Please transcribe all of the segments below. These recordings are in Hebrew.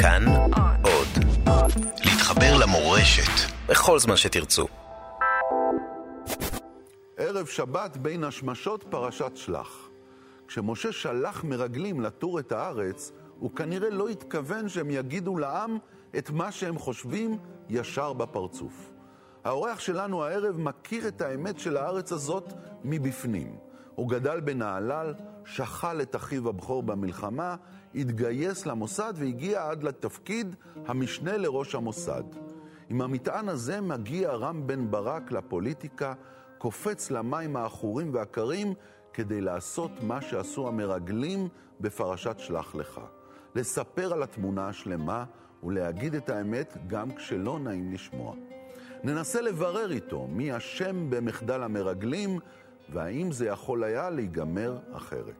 כאן עוד. להתחבר למורשת בכל זמן שתרצו. ערב שבת בין השמשות פרשת שלח. כשמשה שלח מרגלים לטור את הארץ, הוא כנראה לא התכוון שהם יגידו לעם את מה שהם חושבים ישר בפרצוף. האורח שלנו הערב מכיר את האמת של הארץ הזאת מבפנים. הוא גדל בנהלל, שכל את אחיו הבכור במלחמה, התגייס למוסד והגיע עד לתפקיד המשנה לראש המוסד. עם המטען הזה מגיע רם בן ברק לפוליטיקה, קופץ למים העכורים והקרים כדי לעשות מה שעשו המרגלים בפרשת שלח לך. לספר על התמונה השלמה ולהגיד את האמת גם כשלא נעים לשמוע. ננסה לברר איתו מי אשם במחדל המרגלים והאם זה יכול היה להיגמר אחרת.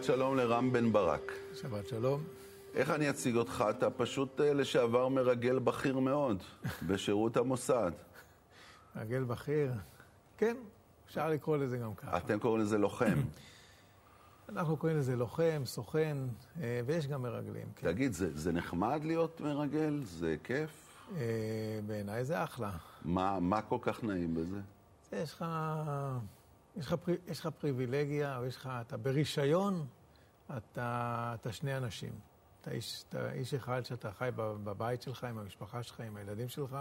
שבת שלום לרם בן ברק. שבת שלום. איך אני אציג אותך? אתה פשוט אה, לשעבר מרגל בכיר מאוד בשירות המוסד. מרגל בכיר? כן, אפשר לקרוא לזה גם ככה. אתם קוראים לזה לוחם. אנחנו קוראים לזה לוחם, סוכן, אה, ויש גם מרגלים. כן. תגיד, זה, זה נחמד להיות מרגל? זה כיף? אה, בעיניי זה אחלה. מה, מה כל כך נעים בזה? זה יש לך... יש לך, פרי, יש לך פריבילגיה, או יש לך, אתה ברישיון, אתה, אתה שני אנשים. אתה איש, אתה איש אחד שאתה חי בבית שלך, עם המשפחה שלך, עם הילדים שלך,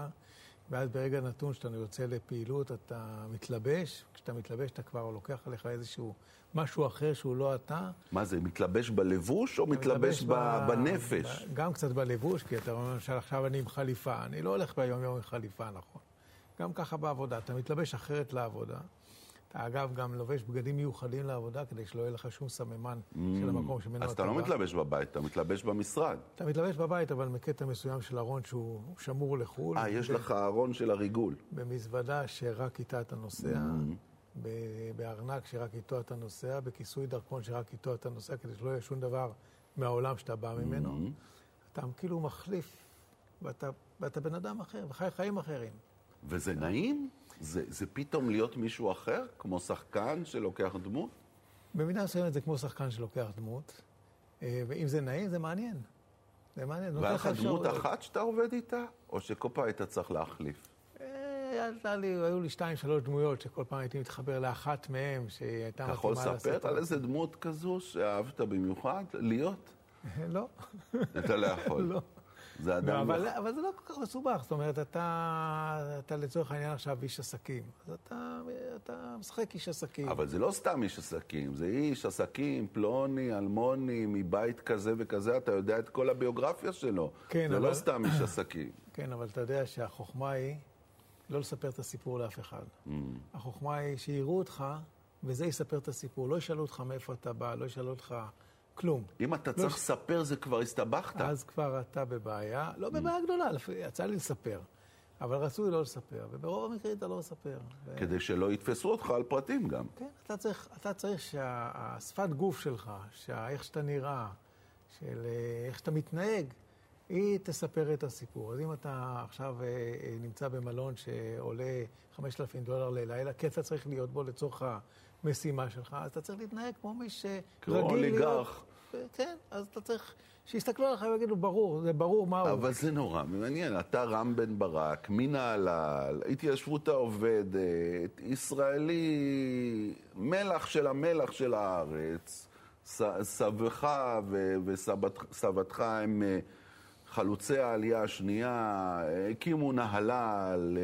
ואז ברגע נתון שאתה יוצא לפעילות, אתה מתלבש, כשאתה מתלבש אתה כבר לוקח עליך איזשהו משהו אחר שהוא לא אתה. מה זה, מתלבש בלבוש או מתלבש, מתלבש ב... בנפש? גם קצת בלבוש, כי אתה אומר שעכשיו אני עם חליפה. אני לא הולך ביום יום עם חליפה, נכון. גם ככה בעבודה, אתה מתלבש אחרת לעבודה. אתה אגב גם לובש בגדים מיוחדים לעבודה, כדי שלא יהיה לך שום סממן mm, של המקום שממנו אתה. אז אתה לא מתלבש בבית, אתה מתלבש במשרד. אתה מתלבש בבית, אבל מקטע מסוים של ארון שהוא שמור לחו"ל. אה, יש לך ארון של הריגול. במזוודה שרק איתה אתה נוסע, mm. בארנק שרק איתו אתה נוסע, בכיסוי דרכון שרק איתו אתה נוסע, כדי שלא יהיה שום דבר מהעולם שאתה בא ממנו. Mm. אתה כאילו מחליף, ואתה, ואתה בן אדם אחר, וחי חיים אחרים. וזה נעים? זה, זה פתאום להיות מישהו אחר? כמו שחקן שלוקח דמות? במידה מסוימת זה כמו שחקן שלוקח דמות, אה, ואם זה נעים, זה מעניין. זה מעניין. והיה לך דמות אחת שאתה עובד איתה, או שכל פעם היית צריך להחליף? אה, לי, היו לי שתיים, שלוש דמויות שכל פעם הייתי מתחבר לאחת מהן, שהייתה מתאימה לסרטון. אתה יכול לספר על איזה דמות כזו שאהבת במיוחד להיות? לא. אתה לא יכול. לא. זה אדם... אבל, לא... אבל זה לא כל כך מסובך, זאת אומרת, אתה, אתה לצורך העניין עכשיו איש עסקים. אז אתה, אתה משחק איש עסקים. אבל זה לא סתם איש עסקים, זה איש עסקים, פלוני, אלמוני, מבית כזה וכזה, אתה יודע את כל הביוגרפיה שלו. כן, זה לא אבל... לא סתם איש עסקים. כן, אבל אתה יודע שהחוכמה היא לא לספר את הסיפור לאף אחד. Mm. החוכמה היא שיראו אותך, וזה יספר את הסיפור. לא ישאלו אותך מאיפה אתה בא, לא ישאלו אותך... כלום. אם אתה לא צריך לספר, זה כבר הסתבכת. אז כבר אתה בבעיה, לא בבעיה גדולה, יצא לי לספר. אבל רצוי לא לספר, וברוב המקרים אתה לא מספר. כדי שלא יתפסו אותך על פרטים גם. כן, אתה צריך, אתה צריך שהשפת גוף שלך, איך שאתה נראה, של אה, איך שאתה מתנהג, היא תספר את הסיפור. אז אם אתה עכשיו אה, אה, נמצא במלון שעולה 5,000 דולר ללילה, כי אתה צריך להיות בו לצורך המשימה שלך, אז אתה צריך להתנהג כמו מי שרגיל להיות... כמו אוליגרך. כן, אז אתה צריך שיסתכלו עליך ויגידו, ברור, זה ברור מה הוא. אבל זה נורא מעניין. אתה רם בן ברק, מנהלל, התיישבות העובדת, ישראלי, מלח של המלח של הארץ, סבך וסבתך הם אה, חלוצי העלייה השנייה, הקימו נהלל.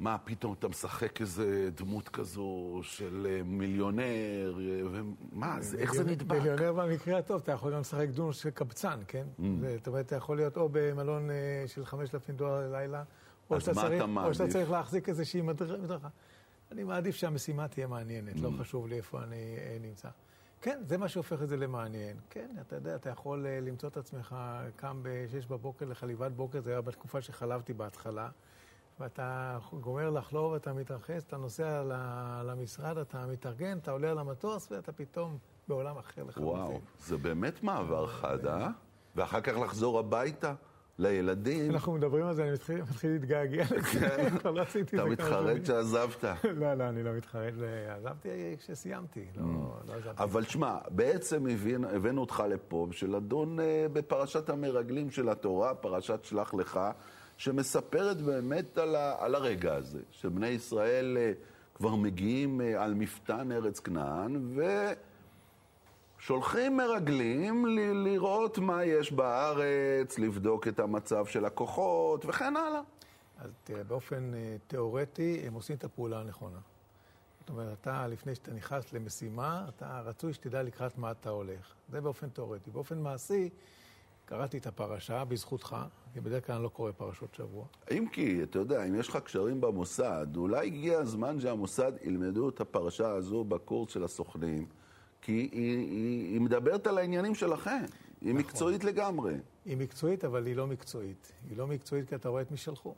מה, פתאום אתה משחק איזה דמות כזו של אה, מיליונר, אה, ומה, איך זה נדבק? מיליונר במקרה הטוב, אתה יכול גם לשחק דמות של קבצן, כן? Mm. זאת אומרת, אתה יכול להיות או במלון אה, של 5,000 דולר ללילה, או שאתה צריך, או שאתה צריך להחזיק איזושהי מדרכה. אני מעדיף שהמשימה תהיה מעניינת, לא mm. חשוב לי איפה אני נמצא. כן, זה מה שהופך את זה למעניין. כן, אתה יודע, אתה יכול למצוא את עצמך קם ב-6 בבוקר לחליבת בוקר, זה היה בתקופה שחלבתי בהתחלה. ואתה גומר לחלוב, אתה מתרחץ, אתה נוסע למשרד, אתה מתארגן, אתה עולה על המטוס, ואתה פתאום בעולם אחר לחלוטין. וואו, זה באמת מעבר חד, אה? ואחר כך לחזור הביתה. לילדים. אנחנו מדברים על זה, אני מתחיל, מתחיל להתגעגע לזה, כן. כבר לא עשיתי את זה. אתה מתחרט שעזבת. לא, לא, אני לא מתחרט, עזבתי כשסיימתי, לא, mm. לא עזבתי. אבל שמע, בעצם הבאנו אותך לפה בשביל לדון אה, בפרשת המרגלים של התורה, פרשת שלח לך, שמספרת באמת על, ה, על הרגע הזה, שבני ישראל אה, כבר מגיעים אה, על מפתן ארץ כנען, ושולחים מרגלים ל, לראות מה יש בארץ, לבדוק את המצב של הכוחות וכן הלאה. אז תראה, באופן אה, תיאורטי הם עושים את הפעולה הנכונה. זאת אומרת, אתה, לפני שאתה נכנס למשימה, אתה רצוי שתדע לקראת מה אתה הולך. זה באופן תיאורטי. באופן מעשי, קראתי את הפרשה בזכותך, כי בדרך כלל אני לא קורא פרשות שבוע. אם כי, אתה יודע, אם יש לך קשרים במוסד, אולי הגיע הזמן שהמוסד ילמדו את הפרשה הזו בקורס של הסוכנים, כי היא, היא, היא מדברת על העניינים שלכם. היא נכון. מקצועית לגמרי. היא מקצועית, אבל היא לא מקצועית. היא לא מקצועית כי אתה רואה את מי שלחו.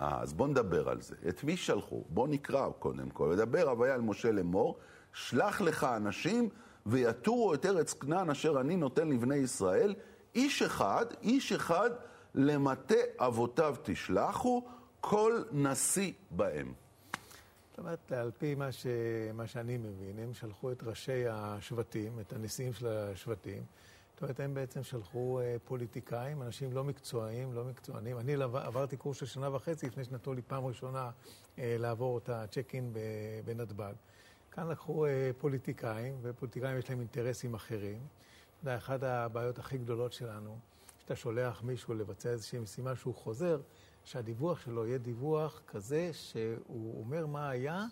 אה, אז בוא נדבר על זה. את מי שלחו? בוא נקרא קודם כל. ודבר הוויה על משה לאמור, שלח לך אנשים ויתורו את ארץ כנען אשר אני נותן לבני ישראל, איש אחד, איש אחד, למטה אבותיו תשלחו, כל נשיא בהם. זאת אומרת, על פי מה, ש... מה שאני מבין, הם שלחו את ראשי השבטים, את הנשיאים של השבטים. זאת אומרת, הם בעצם שלחו אה, פוליטיקאים, אנשים לא מקצועיים, לא מקצוענים. אני עברתי קורס של שנה וחצי לפני שנתנו לי פעם ראשונה אה, לעבור את הצ'ק אין בנתב"ג. כאן לקחו אה, פוליטיקאים, ופוליטיקאים יש להם אינטרסים אחרים. יודע, אחת הבעיות הכי גדולות שלנו, שאתה שולח מישהו לבצע איזושהי משימה שהוא חוזר, שהדיווח שלו יהיה דיווח כזה שהוא אומר מה היה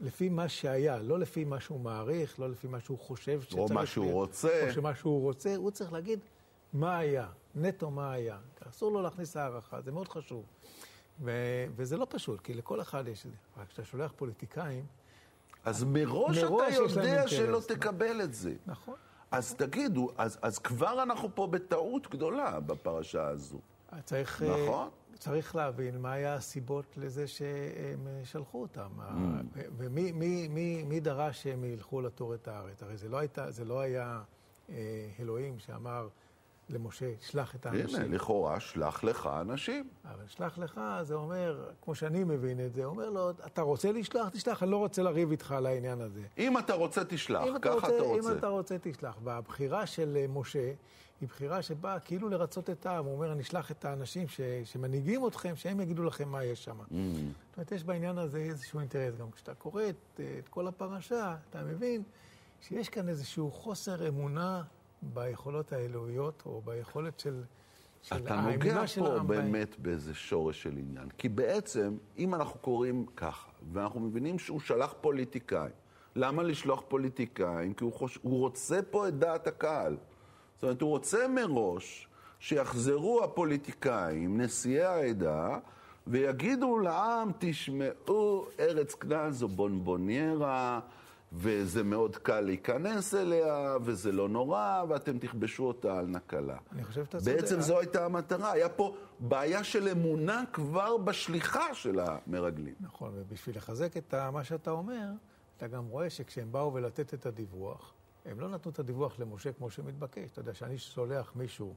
לפי מה שהיה, לא לפי מה שהוא מעריך, לא לפי מה שהוא חושב שצריך להיות. או מה שהוא רוצה. או שמה שהוא רוצה, הוא צריך להגיד מה היה, נטו מה היה. אסור לו להכניס הערכה, זה מאוד חשוב. ו- וזה לא פשוט, כי לכל אחד יש את זה. רק כשאתה שולח פוליטיקאים... אז מראש, מראש אתה יודע שלא תקבל את זה. נכון. אז תגידו, אז, אז כבר אנחנו פה בטעות גדולה בפרשה הזו. צריך, אה, נכון? צריך להבין מה היה הסיבות לזה שהם אה, שלחו אותם. Mm. ומי מי, מי, מי דרש שהם ילכו לתור את הארץ? הרי זה לא, הייתה, זה לא היה אה, אלוהים שאמר... למשה, שלח את האנשים. הנה, לכאורה, שלח לך אנשים. אבל שלח לך, זה אומר, כמו שאני מבין את זה, אומר לו, אתה רוצה לשלוח, תשלח, אני לא רוצה לריב איתך על העניין הזה. אם אתה רוצה, תשלח, ככה אתה רוצה. אם אתה רוצה, תשלח. והבחירה של אה, משה היא בחירה שבאה כאילו לרצות את העם. הוא אומר, אני אשלח את האנשים ש, שמנהיגים אתכם, שהם יגידו לכם מה יש שם. Mm. זאת אומרת, יש בעניין הזה איזשהו אינטרס. גם כשאתה קורא את, את כל הפרשה, אתה מבין שיש כאן איזשהו חוסר אמונה ביכולות האלוהיות, או ביכולת של... של אתה נוגע פה באמת באיזה שורש של עניין. כי בעצם, אם אנחנו קוראים ככה, ואנחנו מבינים שהוא שלח פוליטיקאים, למה לשלוח פוליטיקאים? כי הוא, חוש... הוא רוצה פה את דעת הקהל. זאת אומרת, הוא רוצה מראש שיחזרו הפוליטיקאים, נשיאי העדה, ויגידו לעם, תשמעו, ארץ כנען זו בונבוניירה, וזה מאוד קל להיכנס אליה, וזה לא נורא, ואתם תכבשו אותה על נקלה. אני חושב שאתה צודק. בעצם זו הייתה המטרה. היה פה בעיה של אמונה כבר בשליחה של המרגלים. נכון, ובשביל לחזק את מה שאתה אומר, אתה גם רואה שכשהם באו ולתת את הדיווח, הם לא נתנו את הדיווח למשה כמו שמתבקש. אתה יודע, שאני שולח מישהו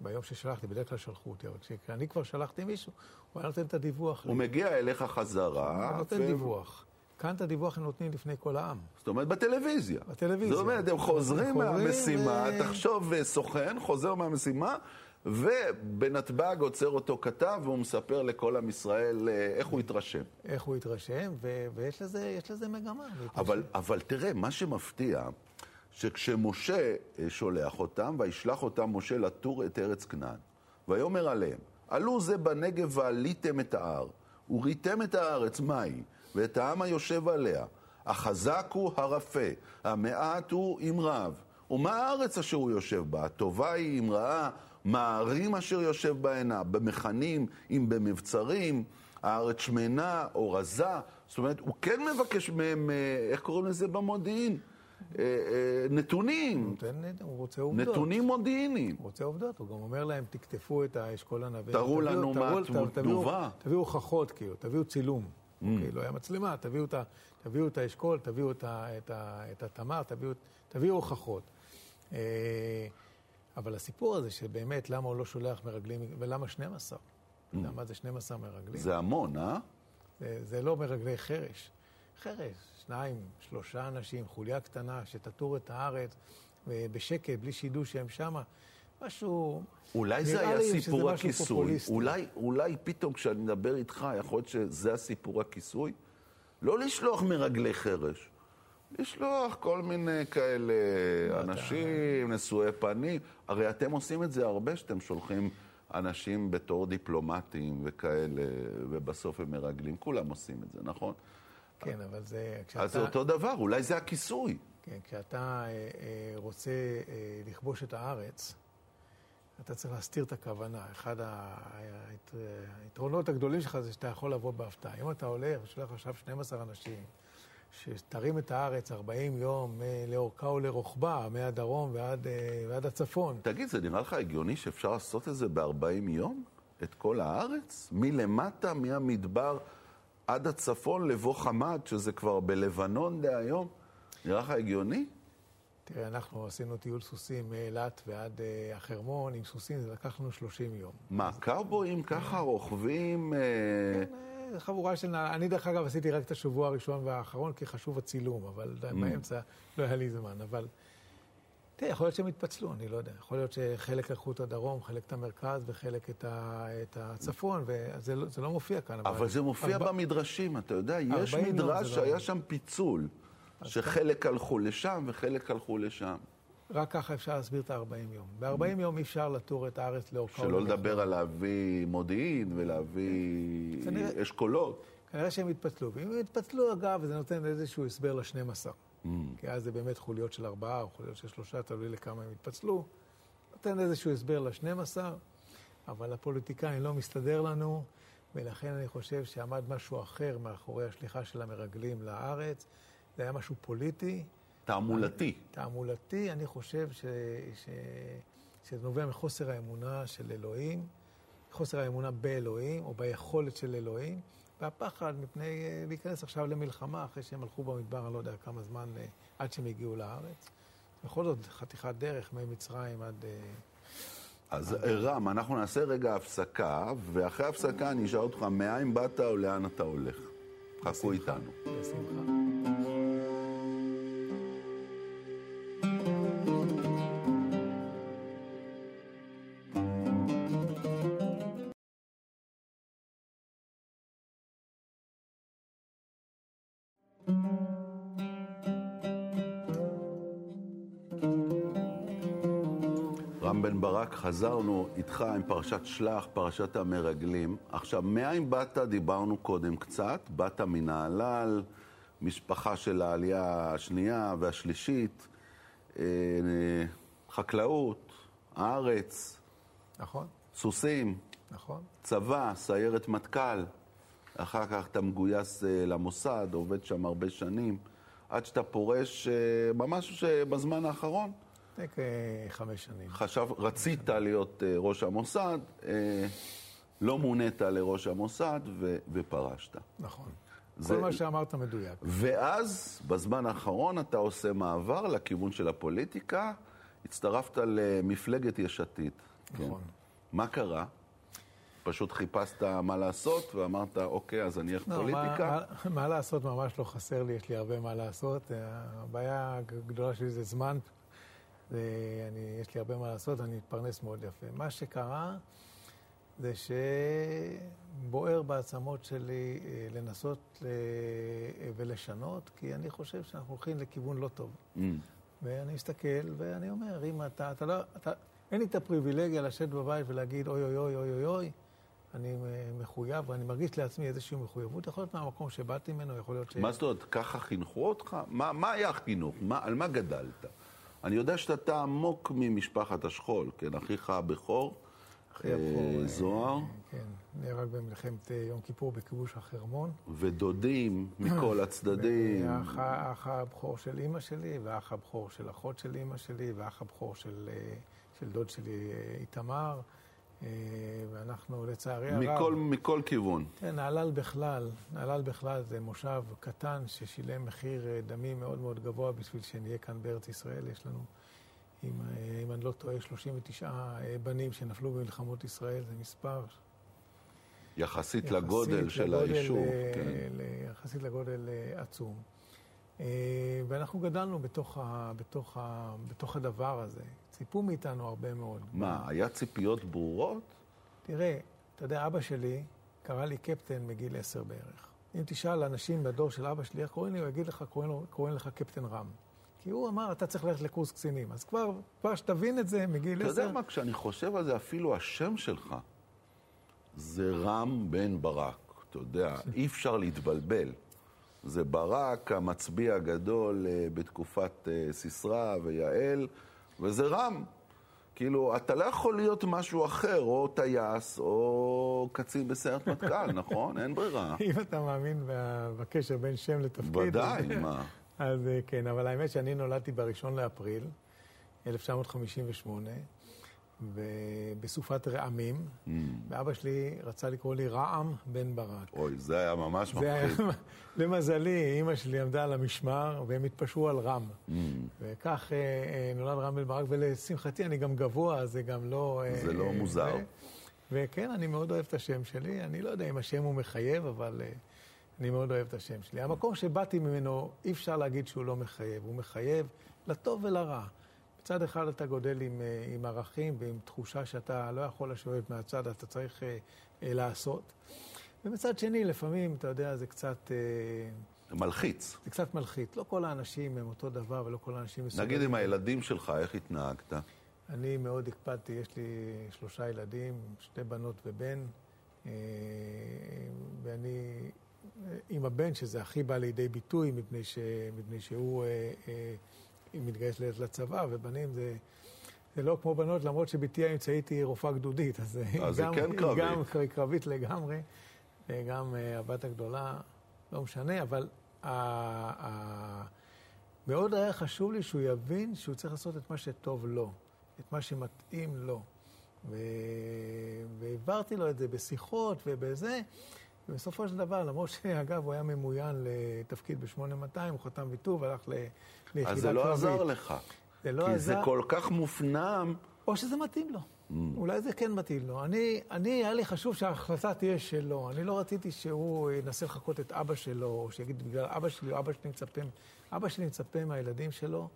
ביום ששלחתי, בדרך כלל שלחו אותי, אבל כשאני כבר שלחתי מישהו, הוא היה נותן את הדיווח. הוא לי. מגיע אליך חזרה. הוא נותן ו... דיווח. כאן את הדיווח הם נותנים לפני כל העם. זאת אומרת, בטלוויזיה. בטלוויזיה. זאת אומרת, הם חוזרים מהמשימה, ו... תחשוב, אה, סוכן חוזר מהמשימה, ובנתב"ג עוצר אותו כתב, והוא מספר לכל עם ישראל אה, איך הוא התרשם. איך הוא התרשם, ו- ויש לזה, לזה מגמה. אבל, אבל תראה, מה שמפתיע, שכשמשה אה, שולח אותם, וישלח אותם משה לתור את ארץ כנען, ויאמר עליהם, עלו זה בנגב ועליתם את ההר, וריתם את הארץ, מהי? ואת העם היושב עליה. החזק הוא הרפה, המעט הוא עם רב. ומה הארץ אשר הוא יושב בה? הטובה היא עם רעה, מה הערים אשר יושב בהנה? במחנים, אם במבצרים, הארץ שמנה או רזה. זאת אומרת, הוא כן מבקש מהם, אה, איך קוראים לזה במודיעין? אה, אה, נתונים. נותן, הוא רוצה עובדות. נתונים מודיעיניים. הוא רוצה עובדות, הוא גם אומר להם, תקטפו את האשכול הנווה. תראו לנו מהתנובה. תביאו הוכחות, כאילו, תביאו צילום. Mm. אוקיי, לא היה מצלמה, תביאו את, תביאו את האשכול, תביאו את, את, את התמר, תביאו, תביאו הוכחות. אה, אבל הסיפור הזה שבאמת, למה הוא לא שולח מרגלים, ולמה 12? Mm. למה זה 12 מרגלים? זה המון, אה? זה, זה לא מרגלי חרש. חרש, שניים, שלושה אנשים, חוליה קטנה, שתטור את הארץ בשקט, בלי שידעו שהם שמה. משהו... אולי זה היה סיפור הכיסוי. אולי, אולי פתאום כשאני מדבר איתך, יכול להיות שזה הסיפור הכיסוי? לא לשלוח מרגלי חרש. לשלוח כל מיני כאלה אנשים, נשואי פנים. הרי אתם עושים את זה הרבה, שאתם שולחים אנשים בתור דיפלומטים וכאלה, ובסוף הם מרגלים. כולם עושים את זה, נכון? כן, אבל זה... כשאתה... אז זה אותו דבר, אולי זה הכיסוי. כן, כשאתה אה, אה, רוצה אה, לכבוש את הארץ, אתה צריך להסתיר את הכוונה. אחד היתרונות הגדולים שלך זה שאתה יכול לבוא בהפתעה. אם אתה הולך ושולח עכשיו 12 אנשים, שתרים את הארץ 40 יום לאורכה ולרוחבה, מהדרום ועד, ועד הצפון. תגיד, זה נראה לך הגיוני שאפשר לעשות את זה ב-40 יום? את כל הארץ? מלמטה, מהמדבר עד הצפון, לבוא חמד, שזה כבר בלבנון דהיום? נראה לך הגיוני? תראה, אנחנו עשינו טיול סוסים מאילת ועד uh, החרמון עם סוסים, זה לקח לנו 30 יום. מה, קאובויים ככה רוכבים? כן, uh... חבורה של... אני דרך אגב עשיתי רק את השבוע הראשון והאחרון, כי חשוב הצילום, אבל mm. באמצע לא היה לי זמן. אבל תראה, יכול להיות שהם התפצלו, אני לא יודע. יכול להיות שחלק לקחו את הדרום, חלק את המרכז וחלק את, ה, את הצפון, וזה לא, לא מופיע כאן. אבל, אבל זה מופיע ארבע... במדרשים, אתה יודע, יש מדרש לא שהיה לא... שם פיצול. שחלק הלכו לשם וחלק הלכו לשם. רק ככה אפשר להסביר את ה-40 יום. ב-40 יום אי אפשר לטור את הארץ לאורכה. שלא לדבר על להביא מודיעין ולהביא כנראה, אשכולות. כנראה שהם התפצלו. ואם הם התפצלו, אגב, זה נותן איזשהו הסבר ל-12. Mm. כי אז זה באמת חוליות של ארבעה או חוליות של שלושה, תלוי לכמה הם התפצלו. נותן איזשהו הסבר ל-12, אבל הפוליטיקאים לא מסתדר לנו, ולכן אני חושב שעמד משהו אחר מאחורי השליחה של המרגלים לארץ. זה היה משהו פוליטי. תעמולתי. תעמולתי, אני חושב ש, ש, שזה נובע מחוסר האמונה של אלוהים, חוסר האמונה באלוהים, או ביכולת של אלוהים, והפחד מפני אה, להיכנס עכשיו למלחמה, אחרי שהם הלכו במדבר, אני לא יודע כמה זמן, אה, עד שהם הגיעו לארץ. בכל זאת, חתיכת דרך ממצרים עד... אה, אז רם, אנחנו נעשה רגע הפסקה, ואחרי הפסקה אני אשאל אותך מאין באת או לאן אתה הולך. חכו איתנו. בשמחה. חזרנו איתך עם פרשת שלח, פרשת המרגלים. עכשיו, מאין באת? דיברנו קודם קצת. באת מנהלל, משפחה של העלייה השנייה והשלישית, אה, חקלאות, הארץ. נכון. סוסים. נכון. צבא, סיירת מטכ"ל. אחר כך אתה מגויס אה, למוסד, עובד שם הרבה שנים, עד שאתה פורש אה, ממש בזמן האחרון. לפני כחמש שנים. חשב, רצית להיות אה, ראש המוסד, אה, לא מונית לראש המוסד ו, ופרשת. נכון. זה... כל מה שאמרת מדויק. ואז, בזמן האחרון, אתה עושה מעבר לכיוון של הפוליטיקה, הצטרפת למפלגת יש עתיד. כן. נכון. כן. מה קרה? פשוט חיפשת מה לעשות, ואמרת, אוקיי, אז אני אלך לא, פוליטיקה? מה, מה לעשות ממש לא חסר לי, יש לי הרבה מה לעשות. הבעיה הגדולה שלי זה זמן ואני, יש לי הרבה מה לעשות, אני מתפרנס מאוד יפה. מה שקרה זה שבוער בעצמות שלי אה, לנסות ל... ולשנות, כי אני חושב שאנחנו הולכים לכיוון לא טוב. Mm. ואני מסתכל, ואני אומר, אם אתה, אתה לא, אתה, אין לי את הפריבילגיה לשבת בבית ולהגיד אוי אוי אוי אוי אוי אוי, אני מחויב, ואני מרגיש לעצמי איזושהי מחויבות, יכול להיות מהמקום שבאתי ממנו, יכול להיות ש... מה זאת אומרת, ככה חינכו אותך? מה, מה היה החינוך? מה, על מה גדלת? אני יודע שאתה עמוק ממשפחת השכול, כן, אחיך הבכור אחי הבכור. אה, זוהר. כן, נהרג במלחמת אה, יום כיפור בכיבוש החרמון. ודודים מכל הצדדים. האח- האח הבכור של אימא שלי, והאח הבכור של אחות של אימא שלי, והאח הבכור של, אה, של דוד שלי אה, איתמר. אה, ואנחנו לצערי הרב... מכל, מכל כיוון. כן, נהלל בכלל, נהלל בכלל זה מושב קטן ששילם מחיר אה, דמים מאוד מאוד גבוה בשביל שנהיה כאן בארץ ישראל. יש לנו, אם, אה, אם אני לא טועה, 39 אה, בנים שנפלו במלחמות ישראל, זה מספר יחסית, יחסית לגודל של לגודל, היישוב. כן. יחסית לגודל עצום. ואנחנו גדלנו בתוך, ה, בתוך, ה, בתוך הדבר הזה. ציפו מאיתנו הרבה מאוד. מה, היה ציפיות ברורות? תראה, אתה יודע, אבא שלי קרא לי קפטן מגיל עשר בערך. אם תשאל אנשים בדור של אבא שלי, איך קוראים לי, הוא יגיד לך, קוראים, לו, קוראים לך קפטן רם. כי הוא אמר, אתה צריך ללכת לקורס קצינים. אז כבר, כבר שתבין את זה מגיל אתה עשר. יודע מה, כשאני חושב על זה, אפילו השם שלך זה רם בן ברק. אתה יודע, אי אפשר להתבלבל. זה ברק, המצביא הגדול אה, בתקופת אה, סיסרא ויעל, וזה רם. כאילו, אתה לא יכול להיות משהו אחר, או טייס, או קצין בסיירת מטכ"ל, נכון? אין ברירה. אם אתה מאמין בקשר בין שם לתפקיד. ודאי, מה. אז אה, כן, אבל האמת שאני נולדתי בראשון לאפריל, 1958, בסופת רעמים, Mm. ואבא שלי רצה לקרוא לי רעם בן ברק. אוי, זה היה ממש מפחיד. למזלי, אימא שלי עמדה על המשמר, והם התפשרו על רם. Mm. וכך אה, אה, נולד רם בן ברק, ולשמחתי אני גם גבוה, זה גם לא... אה, זה לא אה, מוזר. זה. וכן, אני מאוד אוהב את השם שלי. אני לא יודע אם השם הוא מחייב, אבל אה, אני מאוד אוהב את השם שלי. המקום שבאתי ממנו, אי אפשר להגיד שהוא לא מחייב. הוא מחייב לטוב ולרע. מצד אחד אתה גודל עם, אה, עם ערכים ועם תחושה שאתה לא יכול לשבת מהצד, אתה צריך אה, אה, לעשות. ומצד שני, לפעמים, אתה יודע, זה קצת... אה, מלחיץ. זה קצת מלחיץ. לא כל האנשים הם אותו דבר ולא כל האנשים מסוגלים. נגיד עם הילדים שלך, איך התנהגת? אני מאוד הקפדתי, יש לי שלושה ילדים, שתי בנות ובן, אה, ואני עם הבן, שזה הכי בא לידי ביטוי, מפני, ש, מפני שהוא אה, אה, מתגייס לצבא, ובנים זה... זה לא כמו בנות, למרות שבתי האמצעית היא רופאה גדודית, אז, אז זה גם, כן קרבי. היא גם קרבית לגמרי, וגם אה, הבת הגדולה, לא משנה, אבל ה, ה, מאוד היה חשוב לי שהוא יבין שהוא צריך לעשות את מה שטוב לו, את מה שמתאים לו. ו... והעברתי לו את זה בשיחות ובזה, ובסופו של דבר, למרות שאגב, הוא היה ממוין לתפקיד ב-8200, הוא חתם ויתור והלך ל... ליחידה אז זה לא קרבית. עזר לך. זה לא כי עזר. זה כל כך מופנם. או שזה מתאים לו. Mm. אולי זה כן מתאים לו. אני, אני, היה לי חשוב שההחלטה תהיה שלו. אני לא רציתי שהוא ינסה לחקות את אבא שלו, או שיגיד בגלל אבא שלי, אבא שלי מצפה, אבא שלי מצפה מהילדים שלו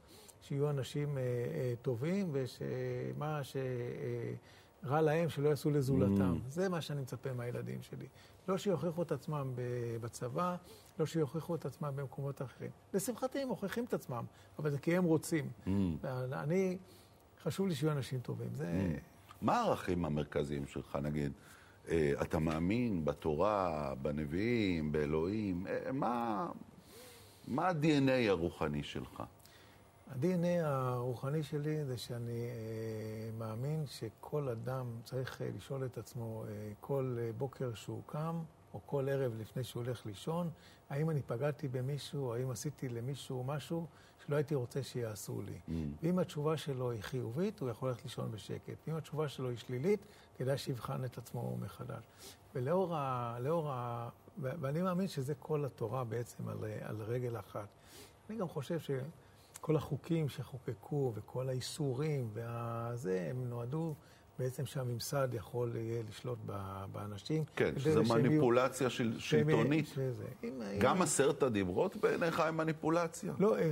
שיהיו אנשים אה, אה, טובים, ושמה שרע להם, שלא יעשו לזולתם. Mm. זה מה שאני מצפה מהילדים שלי. לא שיוכיחו את עצמם בצבא, לא שיוכיחו את עצמם במקומות אחרים. לשמחתי הם מוכיחים את עצמם, אבל זה כי הם רוצים. Mm. אני... חשוב לי שיהיו אנשים טובים. זה... מה הערכים המרכזיים שלך, נגיד? אה, אתה מאמין בתורה, בנביאים, באלוהים? אה, מה, מה ה-DNA הרוחני שלך? ה-DNA הרוחני שלי זה שאני אה, מאמין שכל אדם צריך אה, לשאול את עצמו אה, כל בוקר שהוא קם, או כל ערב לפני שהוא הולך לישון, האם אני פגעתי במישהו, האם עשיתי למישהו משהו שלא הייתי רוצה שיעשו לי. Mm. ואם התשובה שלו היא חיובית, הוא יכול ללכת לישון בשקט. ואם התשובה שלו היא שלילית, כדאי שיבחן את עצמו מחדש. ולאור ה... לאור ה... ואני מאמין שזה כל התורה בעצם על, על רגל אחת. אני גם חושב ש... כל החוקים שחוקקו וכל האיסורים והזה, הם נועדו בעצם שהממסד יכול יהיה לשלוט ב- באנשים. כן, יהיו- מניפולציה של, שלטונית. שזה. אם- גם אם- עשרת הדיברות בעיניך הם מניפולציה? לא, אה,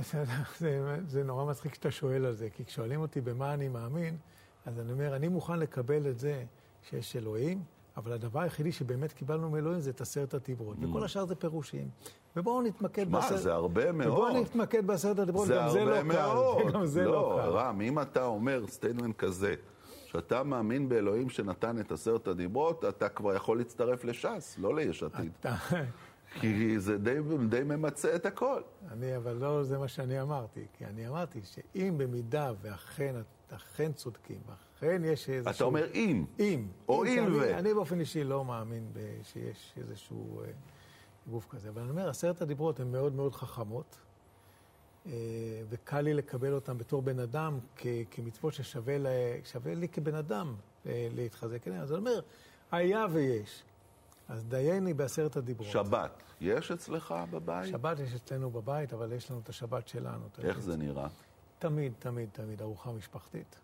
זה, זה נורא מצחיק שאתה שואל על זה, כי כששואלים אותי במה אני מאמין, אז אני אומר, אני מוכן לקבל את זה שיש אלוהים, אבל הדבר היחידי שבאמת קיבלנו מאלוהים זה את עשרת הדיברות, וכל השאר זה פירושים. ובואו נתמקד מה, בעשר- זה הרבה מאוד. ובואו נתמקד בעשרת הדיברות, גם זה לא הרבה קל. מאוד. גם זה לא קל. רם, אם אתה אומר statement כזה, שאתה מאמין באלוהים שנתן את עשרת הדיברות, אתה כבר יכול להצטרף לש"ס, לא ליש עתיד. כי זה די, די ממצה את הכל. אני, אבל לא זה מה שאני אמרתי, כי אני אמרתי שאם במידה ואכן אכן צודקים, לכן יש איזשהו... אתה אומר אם. אם. או אם ו... אני באופן אישי לא מאמין שיש איזשהו אה, גוף כזה. אבל אני אומר, עשרת הדיברות הן מאוד מאוד חכמות, אה, וקל לי לקבל אותן בתור בן אדם כ, כמצוות ששווה לה, לי כבן אדם אה, להתחזק אליהן. אז אני אומר, היה ויש. אז דייני בעשרת הדיברות. שבת, יש אצלך בבית? שבת יש אצלנו בבית, אבל יש לנו את השבת שלנו. איך זה נראה? תמיד, תמיד, תמיד ארוחה משפחתית.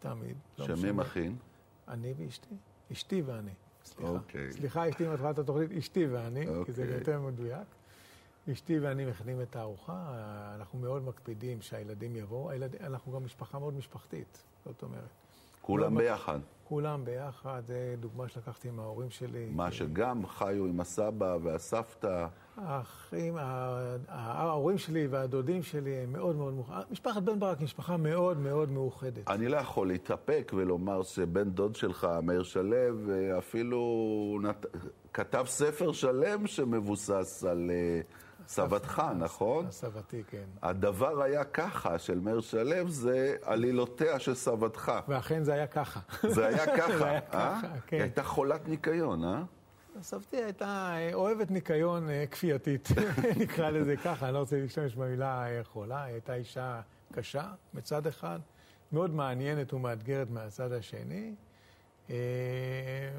תמיד. לא שמי מכין? אני ואשתי. אשתי ואני. סליחה. אוקיי. סליחה, אשתי מתחילת התוכנית, אשתי ואני, אוקיי. כי זה אוקיי. יותר מדויק. אשתי ואני מכינים את הארוחה, אנחנו מאוד מקפידים שהילדים יבואו. הילד... אנחנו גם משפחה מאוד משפחתית, זאת אומרת. כולם ביחד. כולם ביחד, זה דוגמה שלקחתי מההורים שלי. מה, שגם חיו עם הסבא והסבתא? האחים, ההורים שלי והדודים שלי הם מאוד מאוד מאוחדים. משפחת בן ברק היא משפחה מאוד מאוד מאוחדת. אני לא יכול להתאפק ולומר שבן דוד שלך, מאיר שלו, אפילו נת... כתב ספר שלם שמבוסס על... אה, סבתך, נכון? סבתי, כן. הדבר היה ככה, של מאיר שלו, זה עלילותיה של סבתך. ואכן זה היה ככה. זה היה ככה, זה היה ככה, אה? כן. היא הייתה חולת ניקיון, אה? סבתי הייתה אוהבת ניקיון אה, כפייתית, נקרא לזה ככה, אני לא רוצה להשתמש במילה אה, חולה, היא הייתה אישה קשה מצד אחד, מאוד מעניינת ומאתגרת מהצד השני, אה,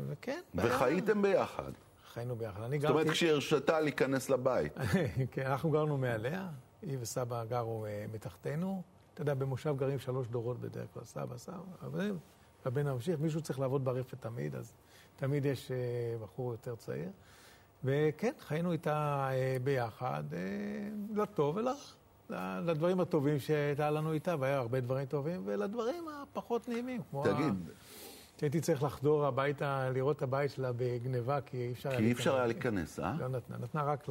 וכן. וחייתם ביחד. חיינו ביחד. אני גרתי... זאת אומרת, כשהרשתה להיכנס לבית. כן, אנחנו גרנו מעליה, היא וסבא גרו מתחתנו. אתה יודע, במושב גרים שלוש דורות בדרך כלל, סבא, סבא, והבן הממשיך, מישהו צריך לעבוד ברפת תמיד, אז תמיד יש בחור יותר צעיר. וכן, חיינו איתה ביחד, לטוב ולרע. לדברים הטובים שהייתה לנו איתה, והיה הרבה דברים טובים, ולדברים הפחות נעימים, כמו... תגיד, שהייתי צריך לחדור הביתה, לראות את הבית שלה בגניבה, כי אי אפשר היה להיכנס. כי אי אפשר היה להיכנס, אה? לא נתנה, נתנה רק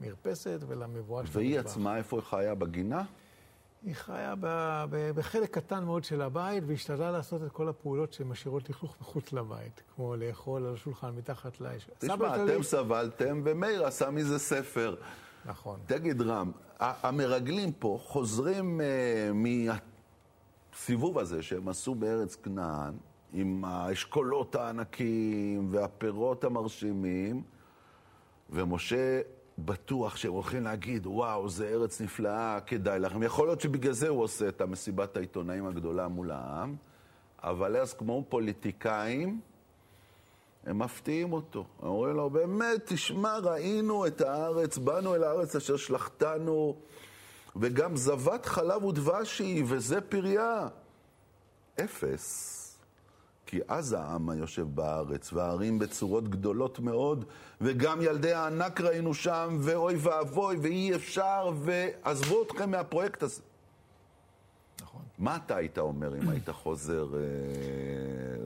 למרפסת ולמבואה שלה. והיא עצמה, איפה היא חיה? בגינה? היא חיה ב, ב, בחלק קטן מאוד של הבית, והשתדלה לעשות את כל הפעולות שמשאירות לכלוך מחוץ לבית, כמו לאכול על השולחן מתחת לאש. תשמע, אתם סבלתם, ומאיר עשה מזה ספר. נכון. תגיד, רם, המרגלים פה חוזרים uh, מהסיבוב הזה שהם עשו בארץ כנען, עם האשכולות הענקיים והפירות המרשימים, ומשה בטוח שהם הולכים להגיד, וואו, זה ארץ נפלאה, כדאי לכם. יכול להיות שבגלל זה הוא עושה את המסיבת העיתונאים הגדולה מול העם, אבל אז כמו פוליטיקאים, הם מפתיעים אותו. הם אומרים לו, באמת, תשמע, ראינו את הארץ, באנו אל הארץ אשר שלחתנו, וגם זבת חלב ודבש היא, וזה פריה. אפס. כי אז העם היושב בארץ, והערים בצורות גדולות מאוד, וגם ילדי הענק ראינו שם, ואוי ואבוי, ואי אפשר, ועזבו אתכם מהפרויקט הזה. נכון. מה אתה היית אומר אם היית חוזר אה,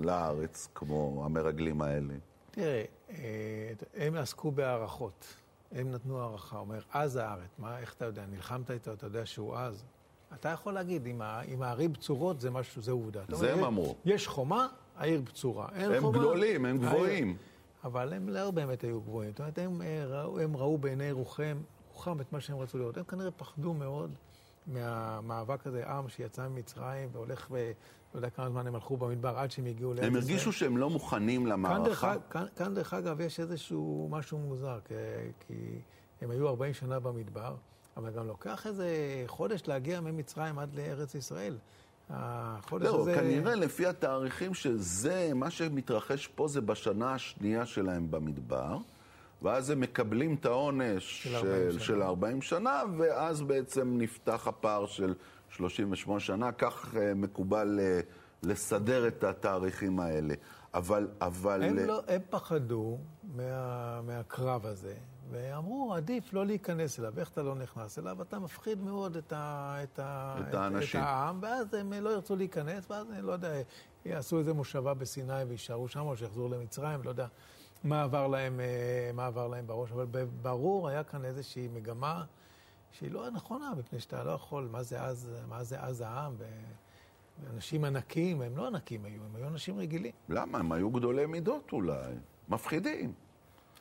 לארץ, כמו המרגלים האלה? תראה, אה, הם עסקו בהערכות. הם נתנו הערכה. אומר, אז הארץ, מה, איך אתה יודע? נלחמת איתו, אתה יודע שהוא אז. אתה יכול להגיד, אם הערים בצורות זה משהו, זה עובדה. זה הם אמרו. יש חומה, העיר בצורה. הם חומה, גדולים, הם גבוהים. העיר, אבל הם לא באמת היו גבוהים. זאת אומרת, הם אה, ראו, הם ראו בעיני רוחם, רוחם את מה שהם רצו לראות. הם כנראה פחדו מאוד מהמאבק הזה, עם שיצא ממצרים והולך ו... לא יודע כמה זמן הם הלכו במדבר עד שהם הגיעו לארץ ישראל. הם הרגישו שהם לא מוכנים למערכה. כאן, כאן, דרך אגב, יש איזשהו משהו מוזר, כי, כי הם היו 40 שנה במדבר, אבל גם לוקח איזה חודש להגיע ממצרים עד לארץ ישראל. החודש לא, הזה... כנראה לפי התאריכים שזה, מה שמתרחש פה זה בשנה השנייה שלהם במדבר, ואז הם מקבלים את העונש של 40, של, של 40 שנה, ואז בעצם נפתח הפער של 38 שנה, כך uh, מקובל uh, לסדר את התאריכים האלה. אבל... אבל... הם, לא, הם פחדו מה, מהקרב הזה, ואמרו, עדיף לא להיכנס אליו. איך אתה לא נכנס אליו? אתה מפחיד מאוד את, ה, את, ה, את, האנשים. את העם, ואז הם לא ירצו להיכנס, ואז אני לא יודע, יעשו איזה מושבה בסיני ויישארו שם, או שיחזרו למצרים, לא יודע מה עבר להם, אה, מה עבר להם בראש, אבל ברור, היה כאן איזושהי מגמה שהיא לא נכונה, מפני שאתה לא יכול, מה זה אז, מה זה אז העם? אנשים ענקים, הם לא ענקים היו, הם היו אנשים רגילים. למה? הם היו גדולי מידות אולי, מפחידים.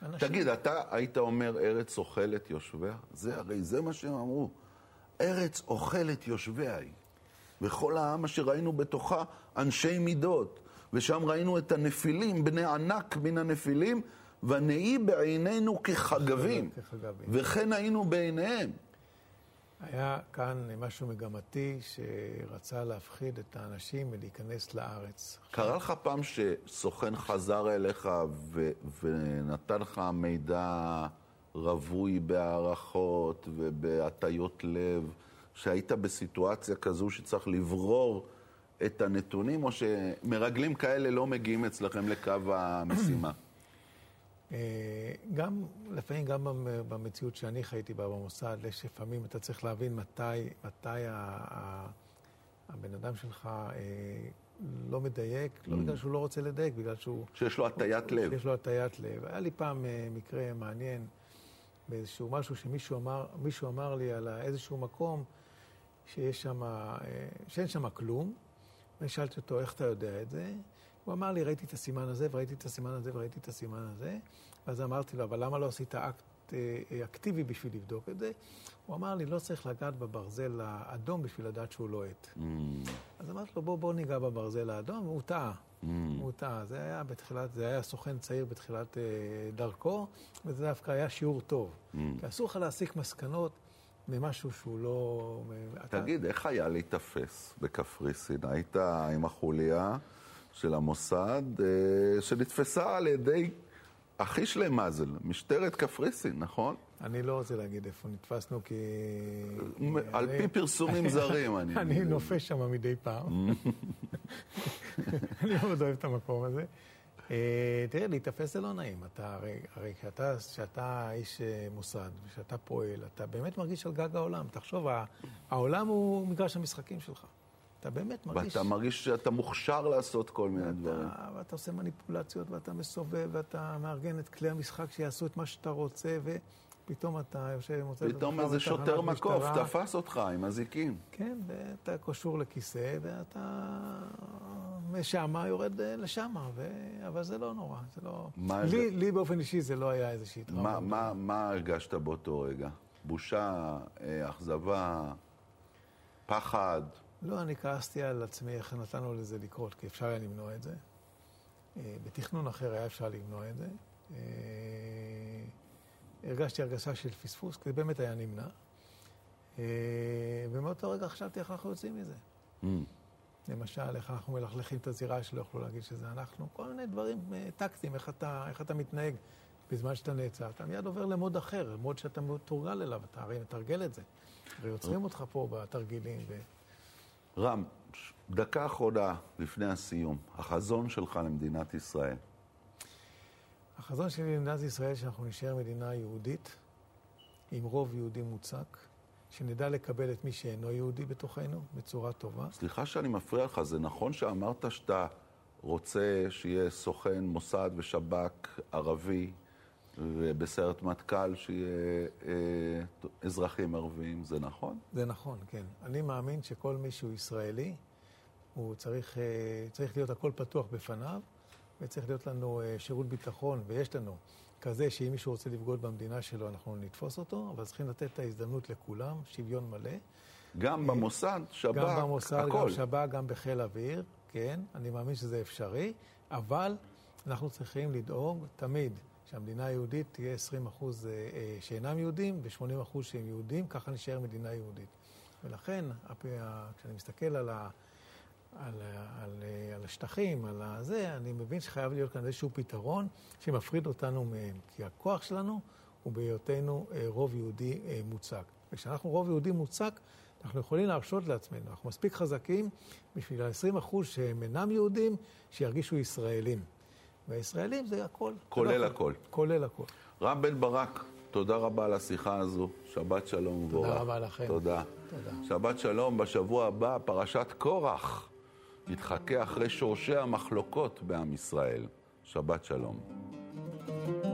אנשים... תגיד, אתה היית אומר ארץ אוכלת יושביה? זה הרי זה מה שהם אמרו. ארץ אוכלת יושביה היא. וכל העם אשר ראינו בתוכה אנשי מידות. ושם ראינו את הנפילים, בני ענק מן הנפילים, ונהי בעינינו כחגבים, וכן היינו בעיניהם. היה כאן משהו מגמתי שרצה להפחיד את האנשים מלהיכנס לארץ. קרה לך פעם שסוכן חזר אליך ו- ונתן לך מידע רווי בהערכות ובהטיות לב, שהיית בסיטואציה כזו שצריך לברור את הנתונים, או שמרגלים כאלה לא מגיעים אצלכם לקו המשימה? אה, גם, לפעמים גם במציאות שאני חייתי בה במוסד, יש לפעמים אתה צריך להבין מתי, מתי הבן אדם שלך אה, לא מדייק, לא mm. בגלל שהוא לא רוצה לדייק, בגלל שהוא... שיש לו הטיית לב. שיש לו הטיית לב. היה לי פעם אה, מקרה מעניין באיזשהו משהו שמישהו אמר, אמר לי על איזשהו מקום שיש שם, שאין שם כלום, ואני שאלתי אותו, איך אתה יודע את זה? הוא אמר לי, ראיתי את הסימן הזה, וראיתי את הסימן הזה, וראיתי את הסימן הזה. ואז אמרתי לו, אבל למה לא עשית אקט אה, אקטיבי בשביל לבדוק את זה? הוא אמר לי, לא צריך לגעת בברזל האדום בשביל לדעת שהוא לוהט. לא mm. אז אמרתי לו, בוא, בוא ניגע בברזל האדום, והוא טעה. Mm. הוא טעה. זה היה בתחילת, זה היה סוכן צעיר בתחילת אה, דרכו, וזה דווקא היה שיעור טוב. Mm. כי אסור לך להסיק מסקנות ממשהו שהוא לא... תגיד, אתה... איך היה להיתפס בקפריסין? היית עם החוליה של המוסד, אה, שנתפסה על ידי אחי שלהם מזל, משטרת קפריסין, נכון? אני לא רוצה להגיד איפה נתפסנו, כי... על פי פרסומים זרים, אני... אני נופש שם מדי פעם. אני מאוד אוהב את המקום הזה. אה, תראה, להיתפס זה לא נעים. אתה, הרי, כשאתה, כשאתה איש אה, מוסד, וכשאתה פועל, אתה באמת מרגיש על גג העולם. תחשוב, העולם הוא מגרש המשחקים שלך. אתה באמת מרגיש... ואתה מרגיש שאתה מוכשר לעשות כל מיני ואתה, דברים. ואתה עושה מניפולציות, ואתה מסובב, ואתה מארגן את כלי המשחק שיעשו את מה שאתה רוצה, ופתאום אתה יושב ומוצא את פתאום איזה שוטר מקוף תפס אותך עם אזיקים. כן, ואתה קשור לכיסא, ואתה משם יורד לשם, ו... אבל זה לא נורא, זה לא... לי, זה... לי באופן אישי זה לא היה איזושהי טראומה. מה, מה, מה הרגשת באותו רגע? בושה, אה, אכזבה, פחד? לא, אני כעסתי על עצמי איך נתנו לזה לקרות, כי אפשר היה למנוע את זה. אה, בתכנון אחר היה אפשר למנוע את זה. אה, הרגשתי הרגשה של פספוס, כי זה באמת היה נמנע. אה, ומאותו רגע חשבתי איך אנחנו יוצאים מזה. Mm. למשל, איך אנחנו מלכלכים את הזירה שלא יוכלו להגיד שזה אנחנו, כל מיני דברים טקטיים, איך אתה, איך אתה מתנהג בזמן שאתה נעצר. אתה מיד עובר למוד אחר, מוד שאתה מתורגל אליו, אתה הרי מתרגל את זה. הרי עוצרים אותך פה בתרגילים. ו... רם, דקה אחרונה לפני הסיום, החזון שלך למדינת ישראל. החזון שלי למדינת ישראל שאנחנו נשאר מדינה יהודית, עם רוב יהודי מוצק, שנדע לקבל את מי שאינו יהודי בתוכנו בצורה טובה. סליחה שאני מפריע לך, זה נכון שאמרת שאתה רוצה שיהיה סוכן מוסד ושב"כ ערבי ובסיירת מטכ"ל שיהיה אה, אזרחים ערבים, זה נכון? זה נכון, כן. אני מאמין שכל מי שהוא ישראלי, הוא צריך, אה, צריך להיות הכל פתוח בפניו, וצריך להיות לנו אה, שירות ביטחון, ויש לנו כזה שאם מישהו רוצה לבגוד במדינה שלו, אנחנו נתפוס אותו, אבל צריכים לתת את ההזדמנות לכולם, שוויון מלא. גם אה, במוסד, שב"כ, הכל. גם במוסד, הכל. גם שב"כ, גם בחיל אוויר, כן, אני מאמין שזה אפשרי, אבל אנחנו צריכים לדאוג תמיד שהמדינה היהודית תהיה 20 אחוז אה, אה, שאינם יהודים ו-80 אחוז שהם יהודים, ככה נשאר מדינה יהודית. ולכן, כשאני מסתכל על, ה, על, על, אה, על השטחים, על הזה, אני מבין שחייב להיות כאן איזשהו פתרון שמפריד אותנו מהם. כי הכוח שלנו הוא בהיותנו רוב יהודי מוצק. וכשאנחנו רוב יהודי מוצק, אנחנו יכולים להרשות לעצמנו. אנחנו מספיק חזקים בשביל ה-20 אחוז שהם אינם יהודים, שירגישו ישראלים. והישראלים זה הכל. כולל הכל. כולל הכל. רם בן ברק, תודה רבה על השיחה הזו. שבת שלום ובורך. תודה רבה לכם. תודה. תודה. שבת שלום, בשבוע הבא, פרשת קורח. נתחכה אחרי שורשי המחלוקות בעם ישראל. שבת שלום. thank you